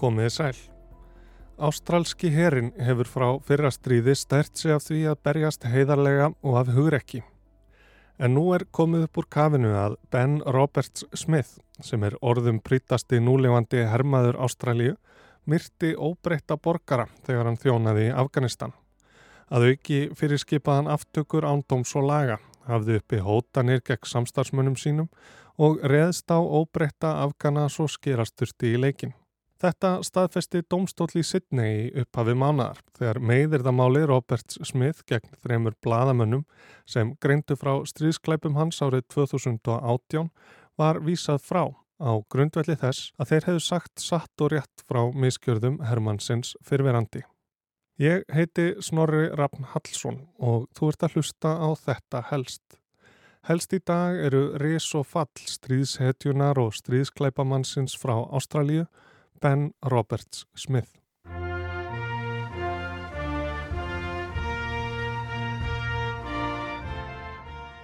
Komiði sæl. Ástralski herin hefur frá fyrra stríði stært sig af því að berjast heiðarlega og af hugrekki. En nú er komið upp úr kafinu að Ben Roberts Smith, sem er orðum prítasti núlefandi hermaður Ástralíu, myrti óbreytta borgara þegar hann þjónaði í Afganistan. Að auki fyrir skipaðan aftökur ándóms og laga, hafði uppi hótanir gegn samstarfsmunum sínum og reðst á óbreytta Afgana svo skerasturti í leikin. Þetta staðfesti domstóll í Sydney í upphafi mánar þegar meðirðamáli Roberts Smith gegn þremur bladamönnum sem greindu frá stríðsklæpum hans árið 2018 var vísað frá á grundvelli þess að þeir hefðu sagt satt og rétt frá miskjörðum Hermannsins fyrverandi. Ég heiti Snorri Rafn Hallsson og þú ert að hlusta á þetta helst. Helst í dag eru ris og fall stríðshetjunar og stríðsklæpamannsins frá Ástralíu Ben Roberts Smith.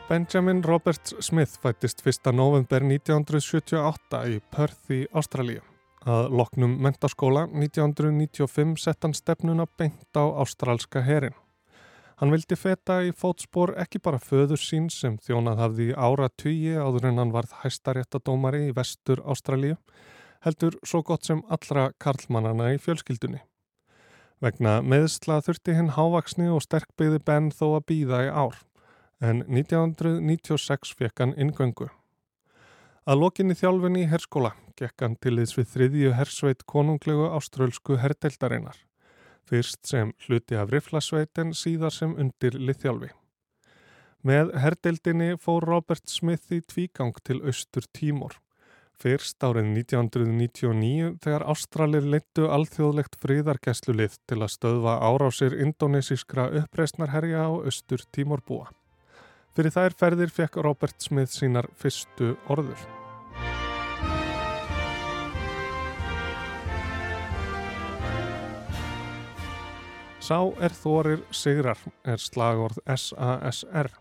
Benjamin Roberts Smith fættist 1. november 1978 í Perth í Ástralíu. Að loknum mentaskóla 1995 sett hann stefnuna beint á ástrálska herin. Hann vildi feta í fótspor ekki bara föður sín sem þjónað hafði ára tugi áður en hann varð hæstaréttadómari í vestur Ástralíu heldur svo gott sem allra karlmannana í fjölskyldunni. Vegna meðsla þurfti hinn hávaksni og sterkbyði benn þó að býða í ár, en 1996 fekk hann ingöngu. Að lokinni þjálfinni í herskóla gekk hann til þess við þriðju hersveit konunglegu áströlsku herrdeildarinnar, fyrst sem hluti af riflasveit en síðar sem undir liðþjálfi. Með herrdeildinni fór Robert Smith í tvígang til austur tímor Fyrst árið 1999 þegar Ástralir leittu alþjóðlegt fríðargesslulið til að stöðva árásir indonesískra uppreysnarherja á austur tímorbúa. Fyrir þær ferðir fekk Robert Smith sínar fyrstu orður. Sá er þorir sigrar er slagorð SASR.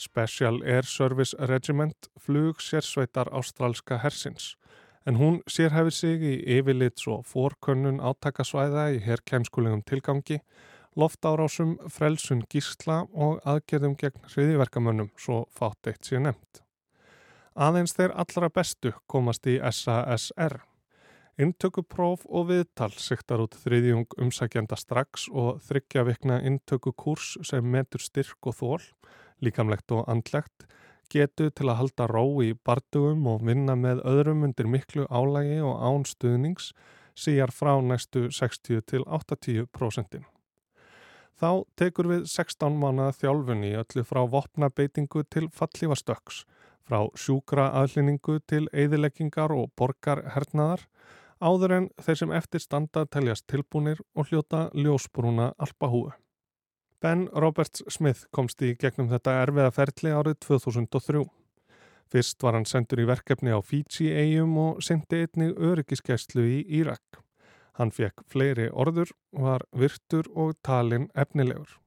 Special Air Service Regiment flug sérsveitar ástrálska hersins en hún sérhefið sig í yfirlits og fórkönnun áttakasvæða í herrkæmskulegum tilgangi, loftárásum, frelsun gísla og aðgerðum gegn hriðiverkamönnum svo fátt eitt sér nefnt. Aðeins þeir allra bestu komast í SASR. Intökupróf og viðtal siktar út þriðjung umsækjanda strax og þryggja vikna intökukurs sem metur styrk og þól líkamlegt og andlegt, getu til að halda ró í bardugum og vinna með öðrum undir miklu álægi og ánstuðnings síjar frá næstu 60 til 80%. Þá tekur við 16 mánuða þjálfunni öllu frá vopnabeitingu til fallífastöks, frá sjúkra aðlinningu til eðileggingar og borgarhernaðar, áður en þeir sem eftir standa teljast tilbúnir og hljóta ljósbrúna alpahúu. Ben Roberts Smith komst í gegnum þetta erfiða ferli árið 2003. Fyrst var hann sendur í verkefni á Fiji-eigum og sendi einnig öryggiskeslu í Írak. Hann fekk fleiri orður, var virtur og talin efnilegur.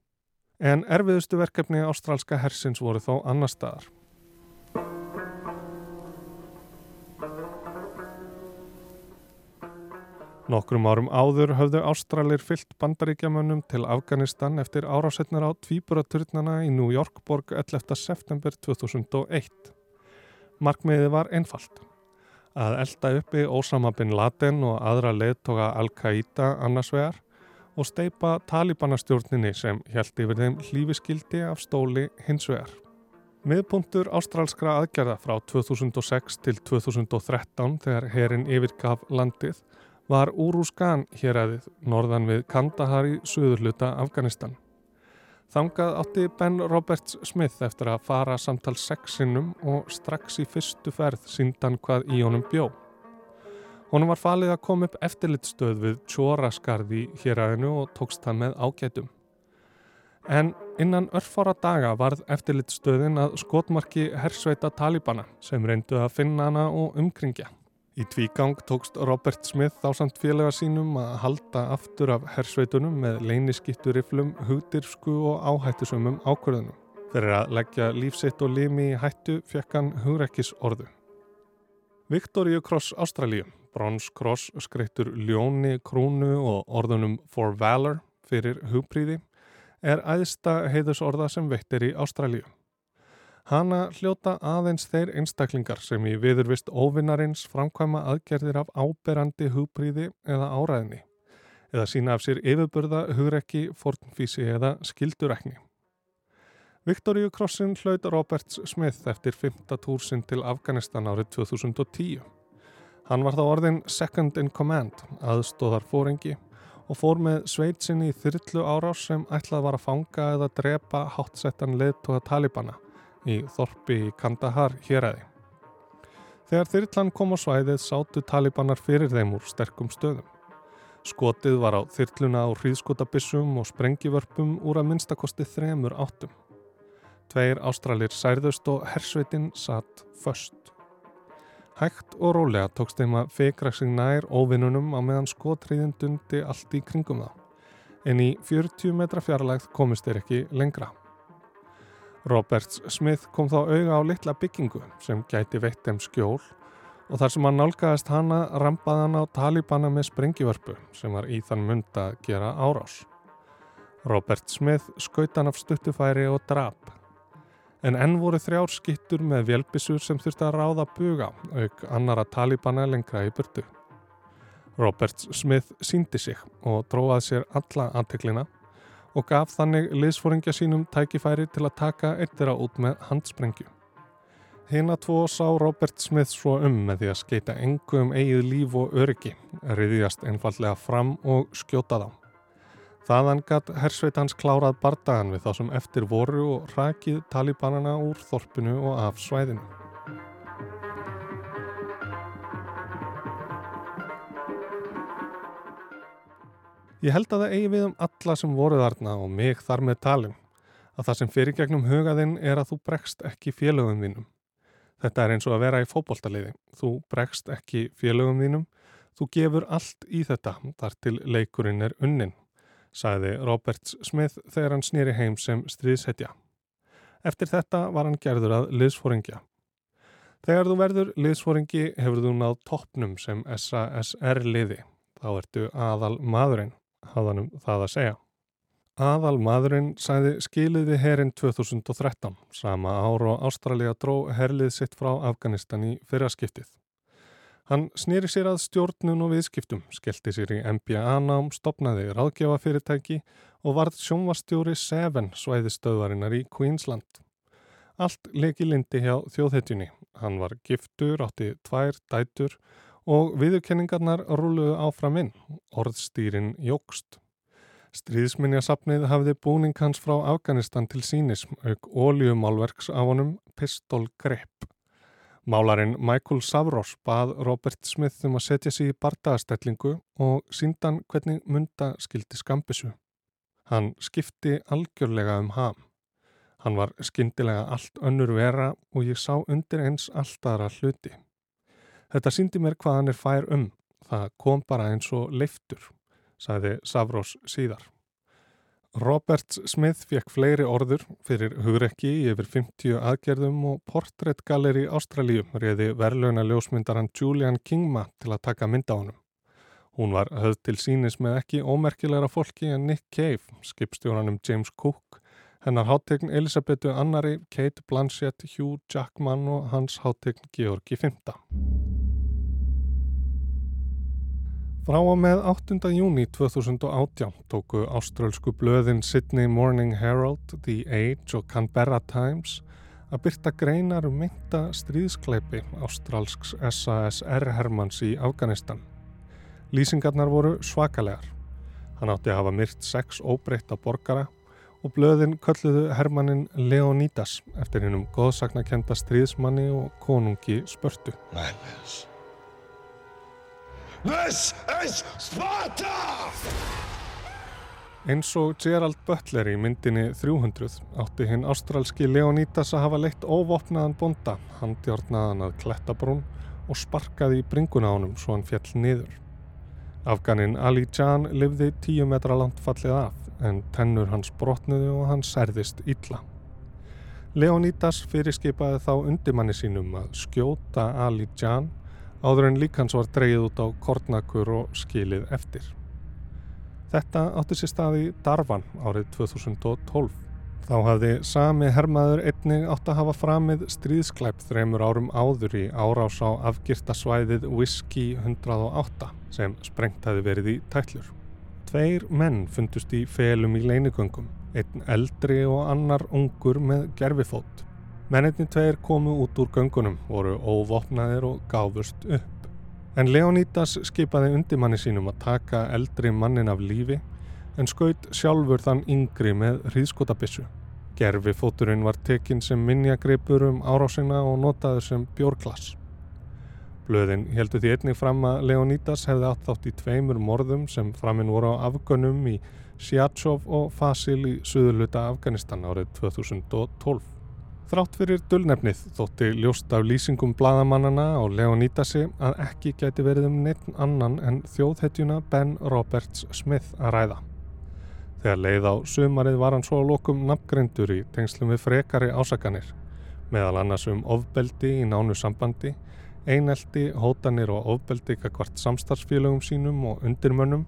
En erfiðustu verkefni ástrálska hersins voru þó annar staðar. Nokkrum árum áður höfðu Ástralir fyllt bandaríkjamönnum til Afganistan eftir árásetnar á tvíburaturnana í New York borg 11. september 2001. Markmiði var einfalt. Að elda uppi Osama bin Laden og aðra leðtoga Al-Qaida annarsvegar og steipa talibanastjórninni sem held yfir þeim hlífiskildi af stóli hinsvegar. Miðpuntur ástrálskra aðgerða frá 2006 til 2013 þegar herin yfirgaf landið var Úrúskan hér aðið norðan við Kandahar í söðurluta Afganistan. Þangað átti Ben Roberts Smith eftir að fara samtal sexinum og strax í fyrstu ferð síndan hvað í honum bjó. Honum var falið að koma upp eftirlitstöð við tjóraskarði hér aðinu og tókst það með ágætum. En innan örfára daga varð eftirlitstöðin að skotmarki hersveita Talibana sem reyndu að finna hana og umkringja. Í tvígang tókst Robert Smith á samt félaga sínum að halda aftur af hersveitunum með leyniskitturiflum, hugdirfsku og áhættusumum ákvörðunum. Fyrir að leggja lífsitt og limi í hættu fekk hann hugrekkis orðu. Victoria Cross Ástralíu, bronskross skreittur ljóni, krúnu og orðunum for valor fyrir hugpríði er æðsta heiðusorða sem veitir í Ástralíu. Hana hljóta aðeins þeir einstaklingar sem í viðurvist óvinnarins framkvæma aðgerðir af áberandi hugpríði eða áræðni eða sína af sér yfirburða, hugrekki, fornfísi eða skildurekni. Viktoríu Krossin hlaut Roberts Smith eftir 5. túrsinn til Afganistan árið 2010. Hann var þá orðin second in command, aðstóðar fórengi og fór með sveitsinni í þyrrlu árás sem ætlað var að fanga eða drepa hátsettan leðtóða Talibana í Þorpi í Kandahar héræði. Þegar þyrrlan kom á svæðið sátu Talibanar fyrir þeim úr sterkum stöðum. Skotið var á þyrrluna á hríðskotabissum og sprengivörpum úr að minnstakosti þremur áttum. Tveir ástralir særðust og hersveitin satt först. Hægt og rólega tókst þeim að feikra sig nær óvinnunum á meðan skotriðin dundi allt í kringum það. En í 40 metra fjarlægð komist þeir ekki lengra. Roberts Smith kom þá auga á litla byggingu sem gæti veitt þeim skjól og þar sem hann nálgæðist hana rampaði hann á talibana með sprengivörpu sem var í þann mund að gera árás. Robert Smith skaut hann af stuttufæri og drap en enn voru þrjár skittur með vélbissur sem þurfti að ráða buga auk annara talibana lengra í burtu. Robert Smith síndi sig og dróðað sér alla anteklina og gaf þannig liðsforingja sínum tækifæri til að taka eittir á út með handsprengju. Hina tvo sá Robert Smith svo um með því að skeita engu um eigið líf og öryggi, riðjast einfallega fram og skjóta þá. Þaðan gatt hersveit hans klárað bardagan við þá sem eftir voru og rakið talibanana úr þorpinu og af svæðinu. Ég held að það eigi við um alla sem voru þarna og mig þar með talin að það sem fyrir gegnum hugaðinn er að þú bregst ekki félögum þínum. Þetta er eins og að vera í fókbóltaliði. Þú bregst ekki félögum þínum, þú gefur allt í þetta þar til leikurinn er unnin sagði Roberts Smith þegar hann snýri heim sem stríðsetja. Eftir þetta var hann gerður að liðsfóringja. Þegar þú verður liðsfóringi hefur þú náð toppnum sem SASR liði. Þá ertu aðal maðurinn, hafðanum það að segja. Aðal maðurinn sæði skiliði herinn 2013, sama ár og Ástralja dró herlið sitt frá Afganistan í fyrraskiptið. Hann snýri sér að stjórnun og viðskiptum, skellti sér í MBA-nám, stopnaði ráðgjafafyrirtæki og varð sjónvastjóri Seven svæðistöðvarinnar í Queensland. Allt leki lindi hjá þjóðhetjunni. Hann var giftur, átti tvær dætur og viðurkenningarnar rúluðu áfram inn. Orðstýrin jógst. Stríðsminjasapnið hafði búning hans frá Afganistan til sínis auk óljumálverks af honum Pistol Grip. Málarinn Michael Savros bað Robert Smith um að setja sig í bardaðastellingu og síndan hvernig mynda skildi skambissu. Hann skipti algjörlega um ham. Hann var skindilega allt önnur vera og ég sá undir eins alltara hluti. Þetta síndi mér hvað hann er fær um. Það kom bara eins og leiftur, sagði Savros síðar. Robert Smith fekk fleiri orður fyrir hugrekki yfir 50 aðgerðum og portréttgalleri Ástralíu reyði verðlauna ljósmyndaran Julian Kingma til að taka mynda á honum. Hún var höfð til sínis með ekki ómerkilegra fólki en Nick Cave, skipstjónanum James Cook, hennar háttegn Elisabethu Annari, Kate Blanchett, Hugh Jackman og hans háttegn Georgi V. Frá og með 8. júni 2018 tóku áströlsku blöðin Sydney Morning Herald, The Age og Canberra Times að byrta greinar um mynda stríðskleipi ástrálsks SASR Hermanns í Afganistan. Lýsingarnar voru svakalegar. Hann átti að hafa myrt sex óbreytta borgara og blöðin kölluðu Hermannin Leonidas eftir hennum góðsagnakenda stríðsmanni og konungi spörtu. Madness. This is Sparta! Eins og Gerald Butler í myndinni 300 átti hinn ástralski Leonidas að hafa leitt óvopnaðan bonda, handjárnaðan að klettabrún og sparkaði í bringuna ánum svo hann fjall niður. Afganinn Ali Jan livði tíu metra langt fallið af en tennur hans brotnuði og hann særðist illa. Leonidas fyrirskipaði þá undimanni sínum að skjóta Ali Jan áður en líkans var dreyið út á kornakur og skilið eftir. Þetta átti sér staði Darvan árið 2012. Þá hafði sami hermaður einnig átt að hafa framið stríðsklæpt þreymur árum áður í árás á afgirta svæðið Whisky 108 sem sprengt hafi verið í tællur. Tveir menn fundust í felum í leinigöngum, einn eldri og annar ungur með gerfifót. Menninni tveir komu út úr göngunum, voru óvopnaðir og gáfust upp. En Leonídas skipaði undimanni sínum að taka eldri mannin af lífi en skaut sjálfur þann yngri með hríðskotabissu. Gerfi fóturinn var tekinn sem minnjagripur um árásina og notaður sem bjórglass. Blöðin heldur því einnig fram að Leonídas hefði átt þátt í tveimur morðum sem framinn voru á Afgönum í Sjátsov og Fasil í suðuluta Afganistan árið 2012. Þrátt fyrir dullnefnið þótti ljóst af lýsingum bladamannana á Leonítasi að ekki gæti verið um neitt annan en þjóðhetjuna Ben Roberts Smith að ræða. Þegar leið á sumarið var hann svo að lokum nafngreindur í tengslum við frekari ásakanir, meðal annars um ofbeldi í nánu sambandi, eineldi, hótanir og ofbeldi kakvart samstarfsfélögum sínum og undirmönnum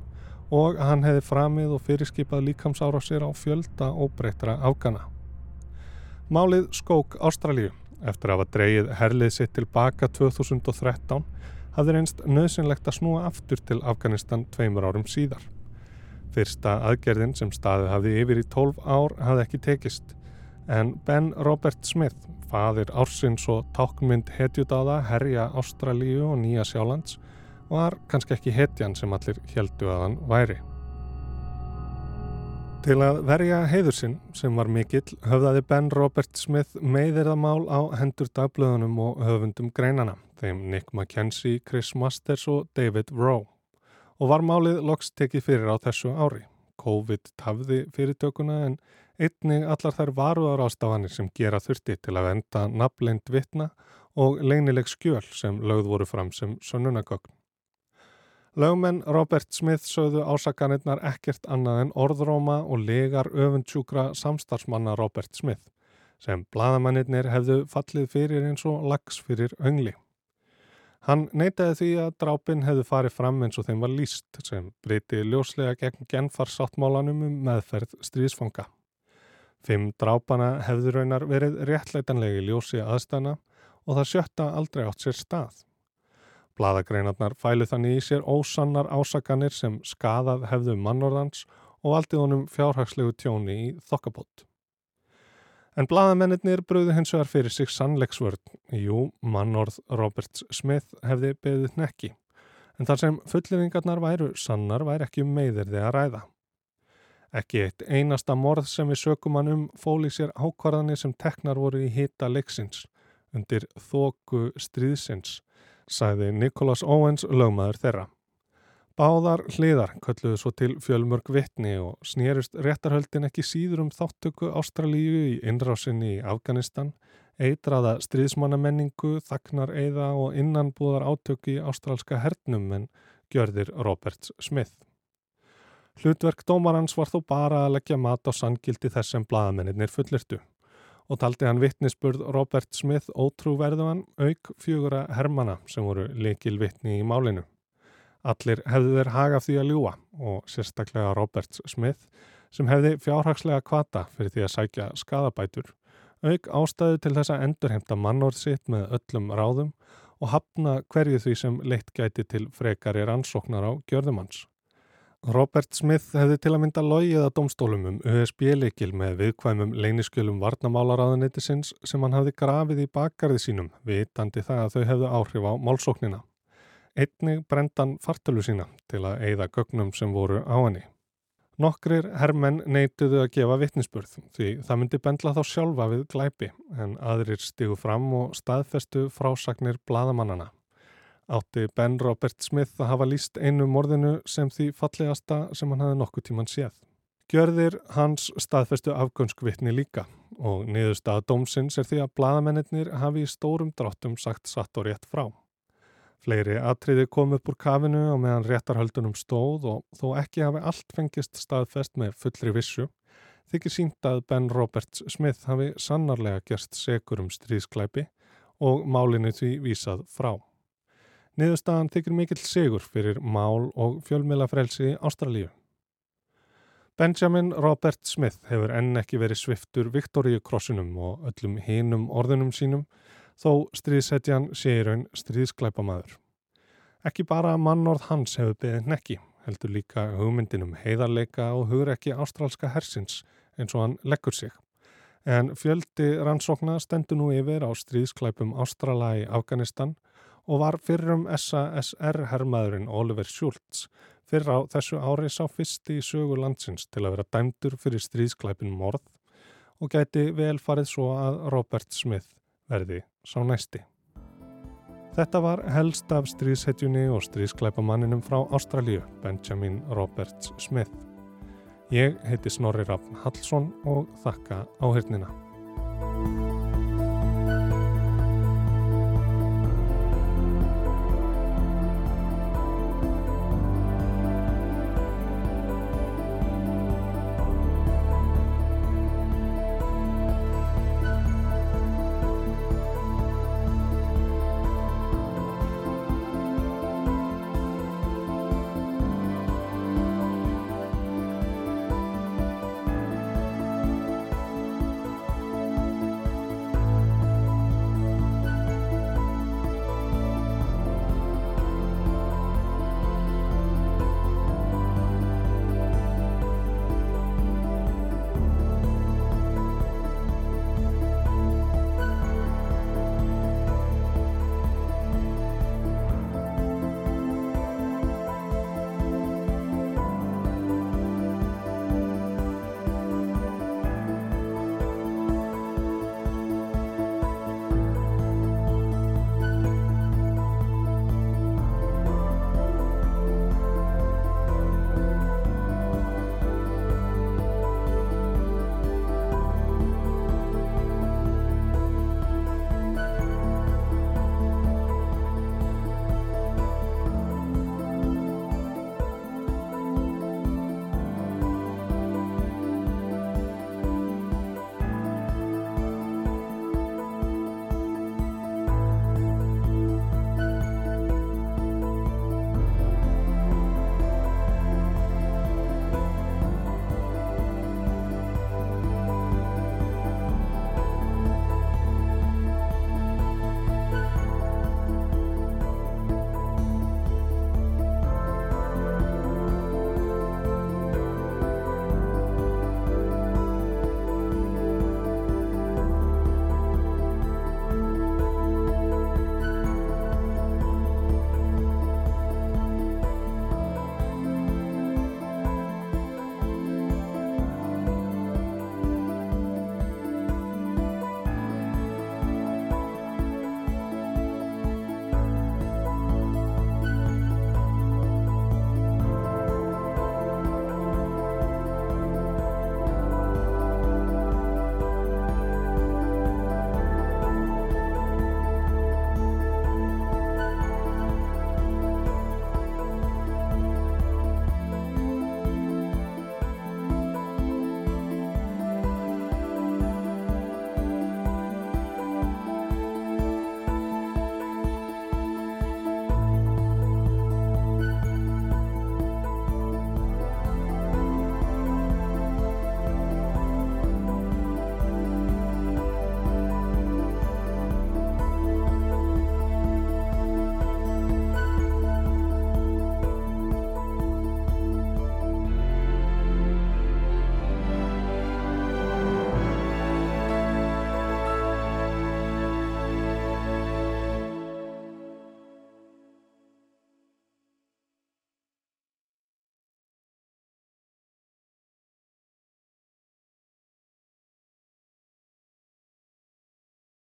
og hann hefði framið og fyrirskipað líkamsára sér á fjölda og breytra afgana. Málið skók Ástralíu. Eftir að hafa dreyið herlið sitt tilbaka 2013 hafði reynst nöðsynlegt að snúa aftur til Afganistan tveimur árum síðar. Fyrsta aðgerðin sem staðið hafði yfir í 12 ár hafði ekki tekist en Ben Robert Smith, fadir ársins og tákmynd hetjudáða herja Ástralíu og Nýja Sjálands var kannski ekki hetjan sem allir heldu að hann væri. Til að verja heiðursinn sem var mikill höfðaði Ben Robert Smith meðirðamál á hendur dagblöðunum og höfundum greinana, þeim Nick McKenzie, Chris Masters og David Rowe. Og var málið loks tekið fyrir á þessu ári. COVID tafði fyrirtökuna en einnig allar þær varuðar ástafanir sem gera þurfti til að venda nafnleint vitna og leinileg skjöl sem lögð voru fram sem sönnunagögn. Lögmenn Robert Smith sögðu ásakanirnar ekkert annað en orðróma og legar öfundsjúkra samstarfsmanna Robert Smith sem bladamannir hefðu fallið fyrir eins og lags fyrir öngli. Hann neytaði því að drápin hefðu farið fram eins og þeim var líst sem breyti ljóslega gegn genfarsáttmálanum um meðferð stríðsfanga. Fimm drápana hefðu raunar verið réttleitanlegi ljósi aðstæna og það sjötta aldrei átt sér stað. Bladagreinarnar fælu þannig í sér ósannar ásakanir sem skadað hefðu mannorðans og valdið honum fjárhagslegu tjóni í þokkabót. En bladamennir bröðu hins vegar fyrir sig sannleiksvörn. Jú, mannorð Roberts Smith hefði beðið nekki. En þar sem fulleringarnar væru sannar væri ekki um meðirði að ræða. Ekki eitt einasta morð sem við sökum hann um fóli sér ákvarðanir sem teknar voru í hita leiksins undir þóku stríðsins sagði Nicholas Owens lögmaður þeirra. Báðar hliðar kölluðu svo til fjölmörg vittni og snýrust réttarhöldin ekki síður um þáttöku Ástralíu í innrásinni í Afganistan, eitraða stríðsmannamenningu, þagnar eiða og innanbúðar átöku í ástralska hernum en gjörðir Roberts Smith. Hlutverk dómarans var þó bara að leggja mat á sangildi þess sem bladamennir fullirtu og taldi hann vittnisspurð Robert Smith ótrúverðuan auk fjögura hermana sem voru likil vittni í málinu. Allir hefðu þeir hagað því að ljúa og sérstaklega Robert Smith sem hefði fjárhagslega kvata fyrir því að sækja skadabætur, auk ástæðu til þess að endurheimta mannórð sitt með öllum ráðum og hafna hverju því sem leitt gæti til frekari rannsóknar á gjörðumanns. Robert Smith hefði til að mynda logið að domstólum um USB-leikil með viðkvæmum leyniskjölum varnamálaráðanetisins sem hann hafði grafið í bakgarði sínum vitandi það að þau hefðu áhrif á málsóknina. Einnig brendan fartölu sína til að eigða gögnum sem voru á henni. Nokkrir herrmenn neituðu að gefa vittnisspurð því það myndi bendla þá sjálfa við glæpi en aðrir stígu fram og staðfestu frásagnir bladamannana átti Ben Robert Smith að hafa líst einu morðinu sem því fallegasta sem hann hafði nokkuð tíman séð. Gjörðir hans staðfestu afgönskvittni líka og niðurstaða dómsins er því að bladamennir hafi í stórum dráttum sagt satt og rétt frá. Fleiri atriði kom upp úr kafinu og meðan réttarhöldunum stóð og þó ekki hafi allt fengist staðfest með fullri vissu, þykir sínt að Ben Roberts Smith hafi sannarlega gerst segur um stríðsklæpi og málinu því vísað frá. Niðurstaðan þykir mikill sigur fyrir mál og fjölmiðlafrelsi Ástralíu. Benjamin Robert Smith hefur enn ekki verið sviftur Viktoríukrossinum og öllum hinum orðunum sínum þó stríðsetjan sé í raun stríðsklæpamaður. Ekki bara mannorð hans hefur beðið nekki, heldur líka hugmyndinum heiðarleika og hugur ekki ástrálska hersins eins og hann leggur sig. En fjöldi rannsókna stendur nú yfir á stríðsklæpum Ástrala í Afganistan og var fyrrum SASR herrmaðurinn Oliver Schultz Fyrr á þessu ári sá fyrsti í sögu landsins til að vera dæmdur fyrir stríðsklæpin morð og gæti vel farið svo að Robert Smith verði sá næsti. Þetta var helst af stríðshetjunni og stríðsklæpamanninum frá Ástralíu, Benjamin Roberts Smith. Ég heiti Snorri Rafn Hallsson og þakka áhyrnina.